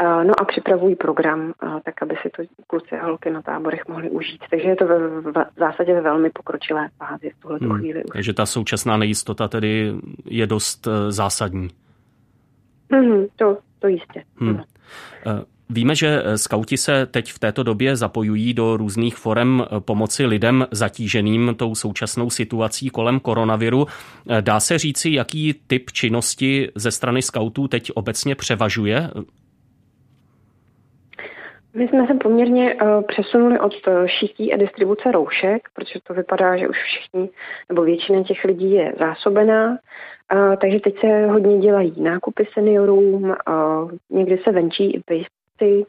No a připravují program, tak aby si to kluci a holky na táborech mohli užít. Takže je to ve, v zásadě ve velmi pokročilé fázi v tuhle hmm. chvíli. Už.
Takže ta současná nejistota tedy je dost e, zásadní.
Hmm, to, to jistě. Hmm.
Víme, že eh, skauti se teď v této době zapojují do různých forem eh, pomoci lidem zatíženým tou současnou situací kolem koronaviru. Eh, dá se říci, jaký typ činnosti ze strany skautů teď obecně převažuje?
My jsme se poměrně přesunuli od šití a distribuce roušek, protože to vypadá, že už všichni nebo většina těch lidí je zásobená. Takže teď se hodně dělají nákupy seniorům, někdy se venčí i štíty,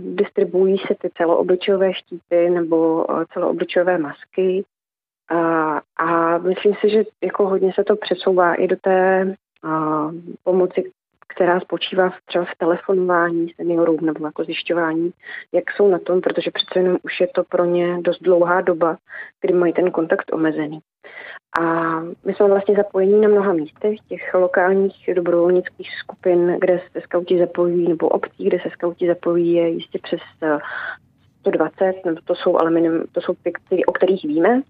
distribuují se ty celoobličové štíty nebo celoobličové masky. A myslím si, že jako hodně se to přesouvá i do té pomoci, která spočívá v, třeba v telefonování seniorům nebo jako zjišťování, jak jsou na tom, protože přece jenom už je to pro ně dost dlouhá doba, kdy mají ten kontakt omezený. A my jsme vlastně zapojení na mnoha místech, těch lokálních dobrovolnických skupin, kde se skauti zapojí, nebo obcí, kde se skauti zapojí, je jistě přes 120, eh, nebo to jsou ale minim, to jsou ty, o kterých víme.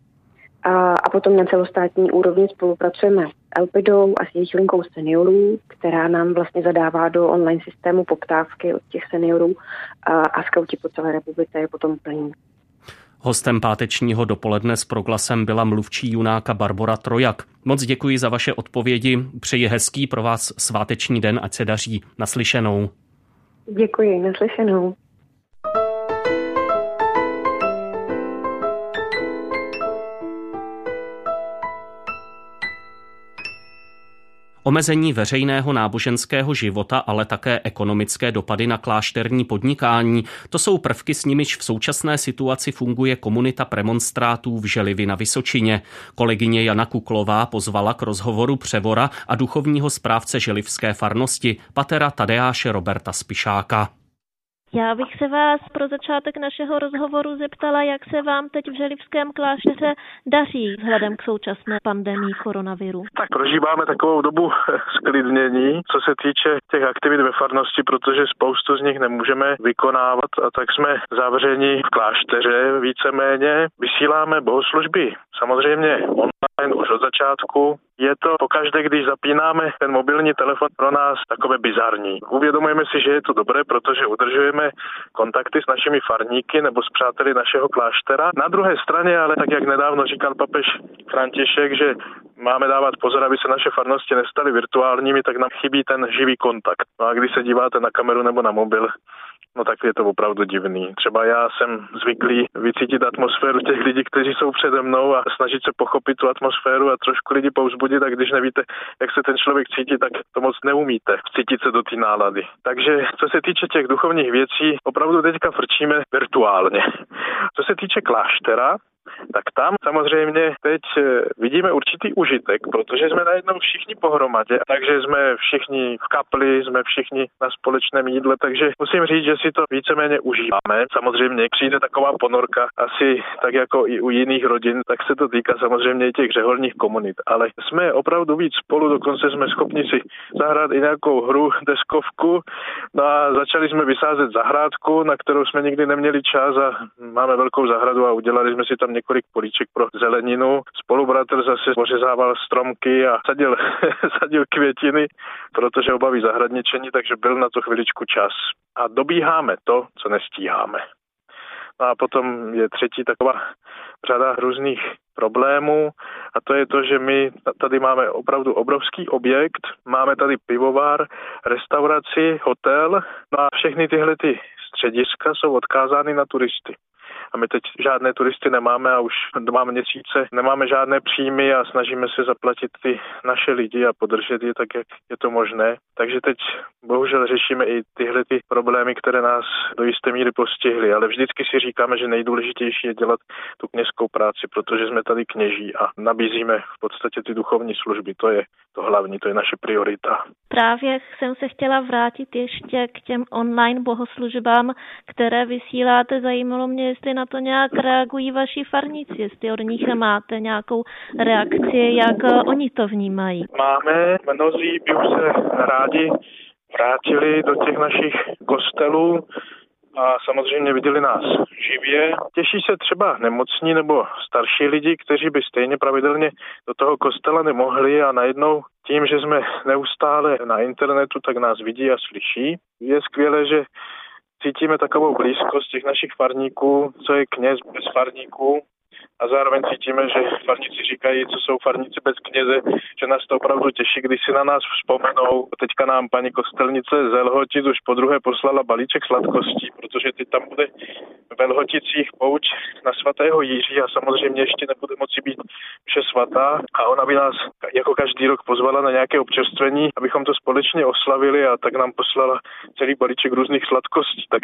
A, a potom na celostátní úrovni spolupracujeme s Elpidou a s jejich linkou seniorů, která nám vlastně zadává do online systému poptávky od těch seniorů a, a skauti po celé republice je potom plní.
Hostem pátečního dopoledne s proglasem byla mluvčí junáka Barbara Trojak. Moc děkuji za vaše odpovědi. Přeji hezký pro vás sváteční den, ať se daří. Naslyšenou.
Děkuji, naslyšenou.
Omezení veřejného náboženského života, ale také ekonomické dopady na klášterní podnikání, to jsou prvky, s nimiž v současné situaci funguje komunita premonstrátů v Želivi na Vysočině. Kolegyně Jana Kuklová pozvala k rozhovoru převora a duchovního správce želivské farnosti, patera Tadeáše Roberta Spišáka.
Já bych se vás pro začátek našeho rozhovoru zeptala, jak se vám teď v Želivském klášteře daří vzhledem k současné pandemii koronaviru.
Tak prožíváme takovou dobu sklidnění, co se týče těch aktivit ve farnosti, protože spoustu z nich nemůžeme vykonávat a tak jsme zavřeni v klášteře víceméně. Vysíláme bohoslužby samozřejmě online už od začátku. Je to pokaždé, když zapínáme ten mobilní telefon pro nás takové bizarní. Uvědomujeme si, že je to dobré, protože udržujeme kontakty s našimi farníky nebo s přáteli našeho kláštera. Na druhé straně, ale tak jak nedávno říkal papež František, že máme dávat pozor, aby se naše farnosti nestaly virtuálními, tak nám chybí ten živý kontakt. No a když se díváte na kameru nebo na mobil, no tak je to opravdu divný. Třeba já jsem zvyklý vycítit atmosféru těch lidí, kteří jsou přede mnou a snažit se pochopit tu atmosféru a trošku lidi pouzbudit a když nevíte, jak se ten člověk cítí, tak to moc neumíte cítit se do té nálady. Takže co se týče těch duchovních věcí, opravdu teďka frčíme virtuálně. Co se týče kláštera, tak tam samozřejmě teď eh, vidíme určitý užitek, protože jsme najednou všichni pohromadě, takže jsme všichni v kapli, jsme všichni na společném jídle, takže musím říct, že si to víceméně užíváme. Samozřejmě přijde taková ponorka, asi tak jako i u jiných rodin, tak se to týká samozřejmě i těch řeholních komunit, ale jsme opravdu víc spolu, dokonce jsme schopni si zahrát i nějakou hru, deskovku, no a začali jsme vysázet zahrádku, na kterou jsme nikdy neměli čas a máme velkou zahradu a udělali jsme si tam několik políček pro zeleninu. Spolubratr zase pořezával stromky a sadil, sadil květiny, protože obaví zahradničení, takže byl na to chviličku čas. A dobíháme to, co nestíháme. No a potom je třetí taková řada různých problémů a to je to, že my tady máme opravdu obrovský objekt, máme tady pivovar, restauraci, hotel, no a všechny tyhle ty střediska jsou odkázány na turisty. A my teď žádné turisty nemáme a už dva měsíce nemáme žádné příjmy a snažíme se zaplatit ty naše lidi a podržet je tak, jak je to možné. Takže teď bohužel řešíme i tyhle ty problémy, které nás do jisté míry postihly, ale vždycky si říkáme, že nejdůležitější je dělat tu kněžskou práci, protože jsme tady kněží a nabízíme v podstatě ty duchovní služby. To je to hlavní, to je naše priorita.
Právě jsem se chtěla vrátit ještě k těm online bohoslužbám, které vysíláte. Zajímalo mě, jestli na to nějak reagují vaši farníci, jestli od nich máte nějakou reakci, jak oni to vnímají.
Máme, mnozí by už se rádi vrátili do těch našich kostelů, a samozřejmě viděli nás živě. Těší se třeba nemocní nebo starší lidi, kteří by stejně pravidelně do toho kostela nemohli a najednou tím, že jsme neustále na internetu, tak nás vidí a slyší. Je skvělé, že cítíme takovou blízkost těch našich farníků, co je kněz bez farníků, a zároveň cítíme, že farníci říkají, co jsou farníci bez kněze, že nás to opravdu těší, když si na nás vzpomenou. Teďka nám paní kostelnice z Elhotic už po druhé poslala balíček sladkostí, protože ty tam bude v Elhoticích pouč na svatého Jiří a samozřejmě ještě nebude moci být vše svatá a ona by nás jako každý rok pozvala na nějaké občerstvení, abychom to společně oslavili a tak nám poslala celý balíček různých sladkostí. Tak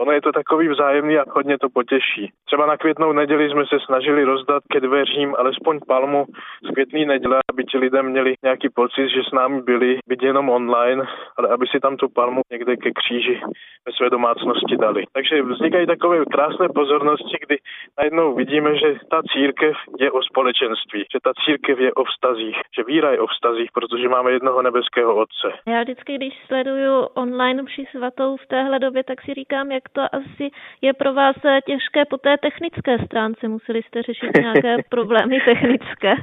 ono je to takový vzájemný a hodně to potěší. Třeba na květnou neděli jsme se snažili rozdat ke dveřím alespoň palmu z květný neděle, aby ti lidé měli nějaký pocit, že s námi byli, byť jenom online, ale aby si tam tu palmu někde ke kříži ve své domácnosti dali. Takže vznikají takové krásné pozornosti, kdy najednou vidíme, že ta církev je o společenství, že ta církev je o vztazích, že víra je o vztazích, protože máme jednoho nebeského Otce.
Já vždycky, když sleduju online při svatou v téhle době, tak si říkám, jak to asi je pro vás těžké po té technické stránce. Museli jste řešit nějaké problémy technické.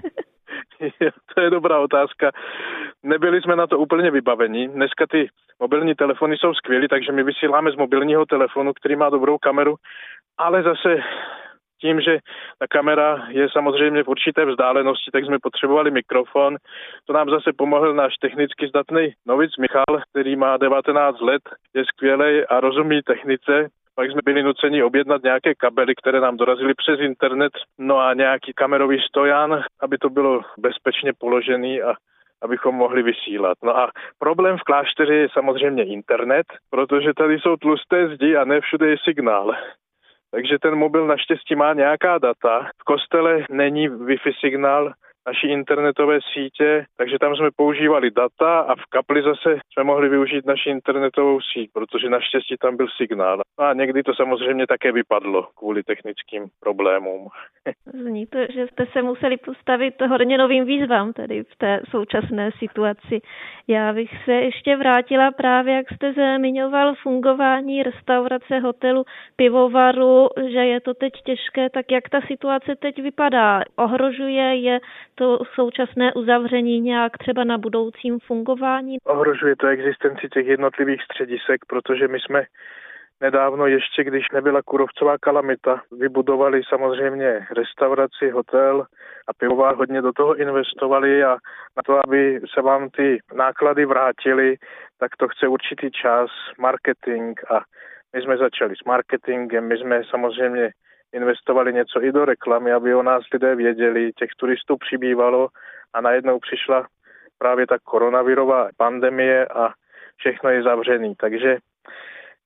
to je dobrá otázka. Nebyli jsme na to úplně vybaveni. Dneska ty mobilní telefony jsou skvělé, takže my vysíláme z mobilního telefonu, který má dobrou kameru, ale zase tím, že ta kamera je samozřejmě v určité vzdálenosti, tak jsme potřebovali mikrofon. To nám zase pomohl náš technicky zdatný novic Michal, který má 19 let, je skvělý a rozumí technice. Pak jsme byli nuceni objednat nějaké kabely, které nám dorazily přes internet, no a nějaký kamerový stojan, aby to bylo bezpečně položený a abychom mohli vysílat. No a problém v klášteře je samozřejmě internet, protože tady jsou tlusté zdi a ne všude je signál. Takže ten mobil naštěstí má nějaká data. V kostele není Wi-Fi signál, naší internetové sítě, takže tam jsme používali data a v kapli zase jsme mohli využít naši internetovou síť, protože naštěstí tam byl signál. No a někdy to samozřejmě také vypadlo kvůli technickým problémům.
Zní to, že jste se museli postavit hodně novým výzvám tedy v té současné situaci. Já bych se ještě vrátila právě, jak jste zmiňoval fungování restaurace, hotelu, pivovaru, že je to teď těžké, tak jak ta situace teď vypadá? Ohrožuje je to současné uzavření nějak třeba na budoucím fungování?
Ohrožuje to existenci těch jednotlivých středisek, protože my jsme nedávno ještě, když nebyla kurovcová kalamita, vybudovali samozřejmě restauraci, hotel a pivová hodně do toho investovali a na to, aby se vám ty náklady vrátily, tak to chce určitý čas, marketing a my jsme začali s marketingem, my jsme samozřejmě investovali něco i do reklamy, aby o nás lidé věděli, těch turistů přibývalo a najednou přišla právě ta koronavirová pandemie a všechno je zavřený. Takže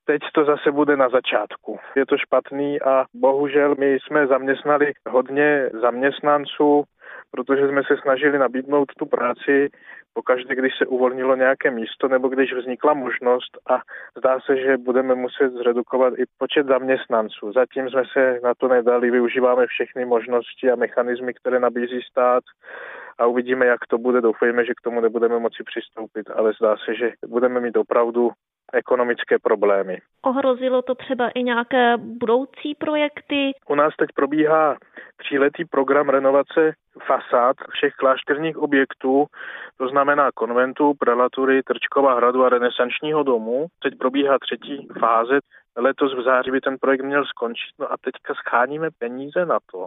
teď to zase bude na začátku. Je to špatný a bohužel my jsme zaměstnali hodně zaměstnanců, protože jsme se snažili nabídnout tu práci pokaždé, když se uvolnilo nějaké místo nebo když vznikla možnost a zdá se, že budeme muset zredukovat i počet zaměstnanců. Zatím jsme se na to nedali, využíváme všechny možnosti a mechanismy, které nabízí stát a uvidíme, jak to bude. Doufejme, že k tomu nebudeme moci přistoupit, ale zdá se, že budeme mít opravdu ekonomické problémy.
Ohrozilo to třeba i nějaké budoucí projekty?
U nás teď probíhá tříletý program renovace fasád všech klášterních objektů, to znamená konventu, prelatury, Trčkova hradu a renesančního domu. Teď probíhá třetí fáze. Letos v září by ten projekt měl skončit. No a teďka scháníme peníze na to,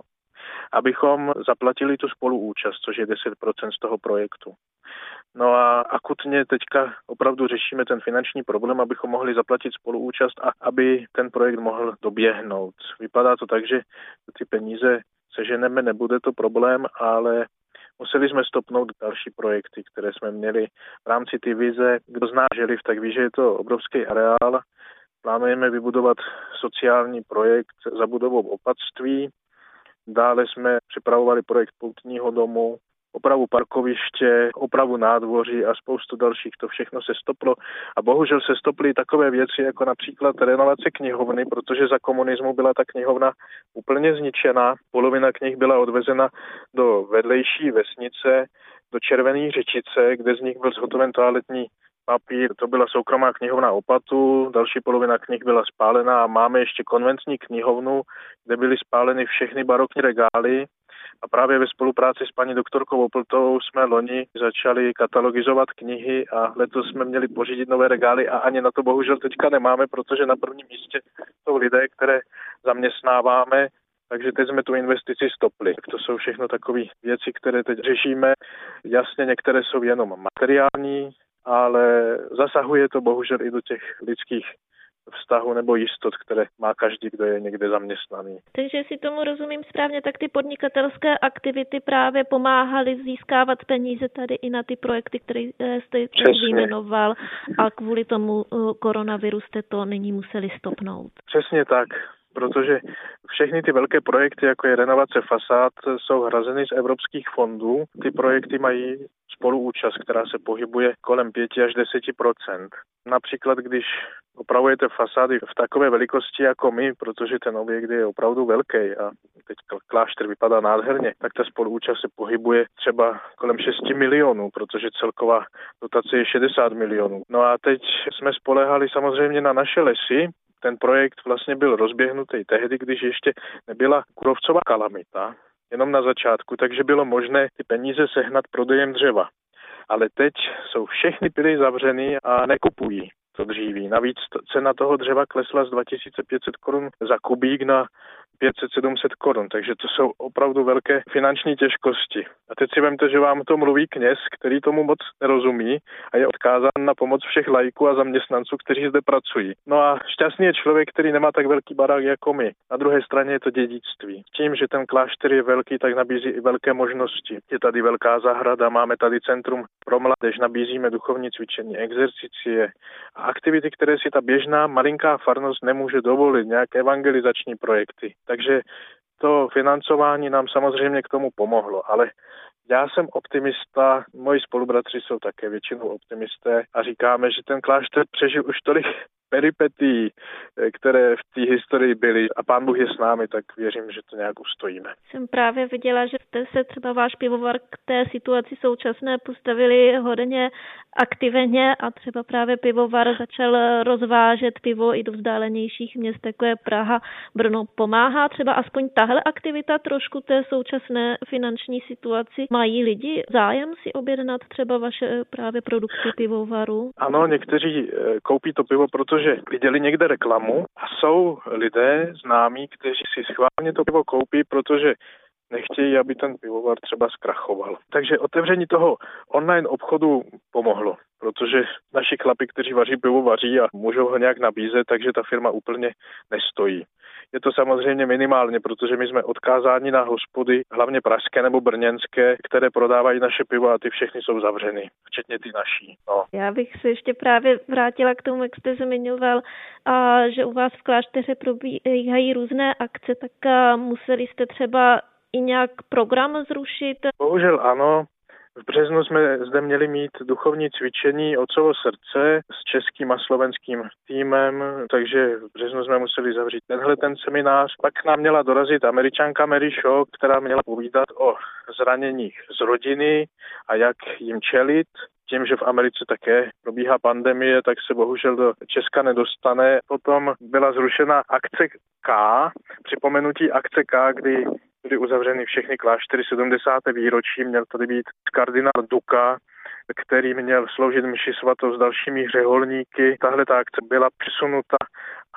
abychom zaplatili tu spoluúčast, což je 10% z toho projektu. No a akutně teďka opravdu řešíme ten finanční problém, abychom mohli zaplatit spoluúčast a aby ten projekt mohl doběhnout. Vypadá to tak, že ty peníze seženeme, nebude to problém, ale museli jsme stopnout další projekty, které jsme měli v rámci ty vize. Kdo zná Želiv, tak ví, že je to obrovský areál. Plánujeme vybudovat sociální projekt za budovou opatství. Dále jsme připravovali projekt poutního domu, opravu parkoviště, opravu nádvoří a spoustu dalších. To všechno se stoplo a bohužel se stoply takové věci, jako například renovace knihovny, protože za komunismu byla ta knihovna úplně zničena. Polovina knih byla odvezena do vedlejší vesnice, do Červené řečice, kde z nich byl zhotoven toaletní papír, to byla soukromá knihovna Opatu, další polovina knih byla spálená a máme ještě konvencní knihovnu, kde byly spáleny všechny barokní regály a právě ve spolupráci s paní doktorkou Opltou jsme loni začali katalogizovat knihy a letos jsme měli pořídit nové regály a ani na to bohužel teďka nemáme, protože na prvním místě jsou lidé, které zaměstnáváme, takže teď jsme tu investici stopli. To jsou všechno takové věci, které teď řešíme. Jasně, některé jsou jenom materiální, ale zasahuje to bohužel i do těch lidských vztahu nebo jistot, které má každý, kdo je někde zaměstnaný.
Takže si tomu rozumím správně, tak ty podnikatelské aktivity právě pomáhaly získávat peníze tady i na ty projekty, které eh, jste vyjmenoval a kvůli tomu eh, koronaviru jste to nyní museli stopnout.
Přesně tak protože všechny ty velké projekty, jako je renovace fasád, jsou hrazeny z evropských fondů. Ty projekty mají spoluúčast, která se pohybuje kolem 5 až 10% Například, když opravujete fasády v takové velikosti jako my, protože ten objekt je opravdu velký a teď klášter vypadá nádherně, tak ta spoluúčast se pohybuje třeba kolem 6 milionů, protože celková dotace je 60 milionů. No a teď jsme spolehali samozřejmě na naše lesy, ten projekt vlastně byl rozběhnutý tehdy, když ještě nebyla kurovcová kalamita, jenom na začátku, takže bylo možné ty peníze sehnat prodejem dřeva. Ale teď jsou všechny pily zavřeny a nekupují to dříví. Navíc cena toho dřeva klesla z 2500 korun za kubík na 500-700 korun, takže to jsou opravdu velké finanční těžkosti. A teď si vemte, že vám to mluví kněz, který tomu moc nerozumí a je odkázán na pomoc všech lajků a zaměstnanců, kteří zde pracují. No a šťastný je člověk, který nemá tak velký barák jako my. Na druhé straně je to dědictví. Tím, že ten klášter je velký, tak nabízí i velké možnosti. Je tady velká zahrada, máme tady centrum pro mládež, nabízíme duchovní cvičení, exercicie a aktivity, které si ta běžná malinká farnost nemůže dovolit, nějaké evangelizační projekty. Takže to financování nám samozřejmě k tomu pomohlo, ale já jsem optimista, moji spolubratři jsou také většinou optimisté a říkáme, že ten klášter přežil už tolik peripetí, eh, které v té historii byly a pán Bůh je s námi, tak věřím, že to nějak ustojíme.
Jsem právě viděla, že jste se třeba váš pivovar k té situaci současné postavili hodně aktivně a třeba právě pivovar začal rozvážet pivo i do vzdálenějších měst, jako je Praha, Brno. Pomáhá třeba aspoň tahle aktivita trošku té současné finanční situaci? Mají lidi zájem si objednat třeba vaše právě produkty pivovaru?
Ano, někteří eh, koupí to pivo, protože viděli někde reklamu a jsou lidé známí, kteří si schválně to pivo koupí, protože nechtějí, aby ten pivovar třeba zkrachoval. Takže otevření toho online obchodu pomohlo, protože naši chlapi, kteří vaří pivo, vaří a můžou ho nějak nabízet, takže ta firma úplně nestojí. Je to samozřejmě minimálně, protože my jsme odkázáni na hospody, hlavně pražské nebo brněnské, které prodávají naše pivo a ty všechny jsou zavřeny, včetně ty naší. No.
Já bych se ještě právě vrátila k tomu, jak jste zmiňoval, a že u vás v klášteře probíhají různé akce, tak museli jste třeba i nějak program zrušit?
Bohužel ano. V březnu jsme zde měli mít duchovní cvičení Ocovo srdce s českým a slovenským týmem, takže v březnu jsme museli zavřít tenhle ten seminář. Pak nám měla dorazit američanka Mary Shaw, která měla povídat o zraněních z rodiny a jak jim čelit. Tím, že v Americe také probíhá pandemie, tak se bohužel do Česka nedostane. Potom byla zrušena akce K, připomenutí akce K, kdy byly uzavřeny všechny kláštery 70. výročí, měl tady být kardinál Duka, který měl sloužit mši svatou s dalšími řeholníky. Tahle ta akce byla přesunuta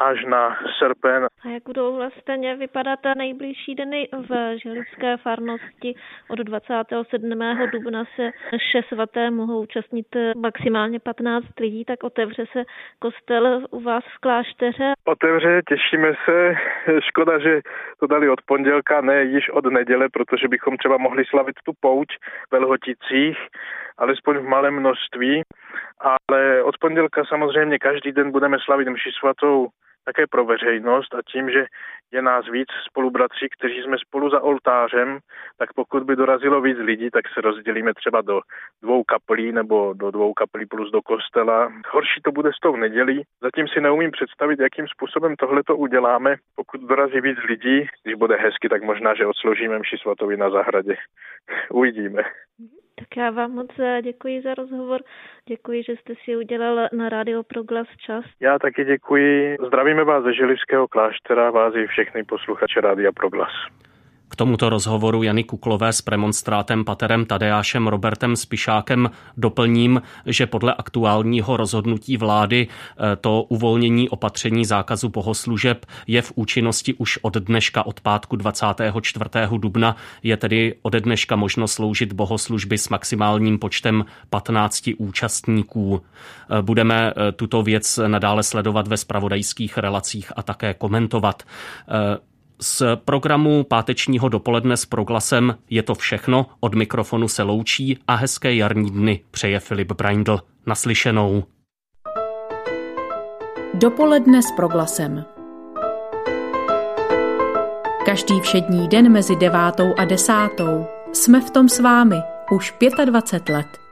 až na srpen.
A jak budou vlastně vypadat nejbližší dny v želivské farnosti? Od 27. dubna se vše svaté mohou účastnit maximálně 15 lidí, tak otevře se kostel u vás v klášteře?
Otevře, těšíme se. Škoda, že to dali od pondělka, ne již od neděle, protože bychom třeba mohli slavit tu pouť v Lhoticích, alespoň v malém množství. Ale od pondělka samozřejmě každý den budeme slavit mši svatou také pro veřejnost a tím, že je nás víc spolubratří, kteří jsme spolu za oltářem, tak pokud by dorazilo víc lidí, tak se rozdělíme třeba do dvou kaplí nebo do dvou kaplí plus do kostela. Horší to bude s tou nedělí. Zatím si neumím představit, jakým způsobem tohle to uděláme. Pokud dorazí víc lidí, když bude hezky, tak možná, že odsloužíme mši svatovi na zahradě. Uvidíme.
Tak já vám moc eh, děkuji za rozhovor. Děkuji, že jste si udělal na Rádio Proglas čas.
Já taky děkuji. Zdravíme vás ze Želivského kláštera, vás i všechny posluchače Rádia Proglas.
Tomuto rozhovoru Jany Kuklové s premonstrátem paterem Tadeášem Robertem Spišákem doplním, že podle aktuálního rozhodnutí vlády eh, to uvolnění opatření zákazu bohoslužeb je v účinnosti už od dneška od pátku 24. dubna. Je tedy ode dneška možno sloužit bohoslužby s maximálním počtem 15 účastníků. Eh, budeme eh, tuto věc nadále sledovat ve spravodajských relacích a také komentovat. Z programu pátečního dopoledne s proglasem je to všechno. Od mikrofonu se loučí a hezké jarní dny přeje Filip Braindl. Naslyšenou.
Dopoledne s proglasem. Každý všední den mezi devátou a desátou jsme v tom s vámi už 25 let.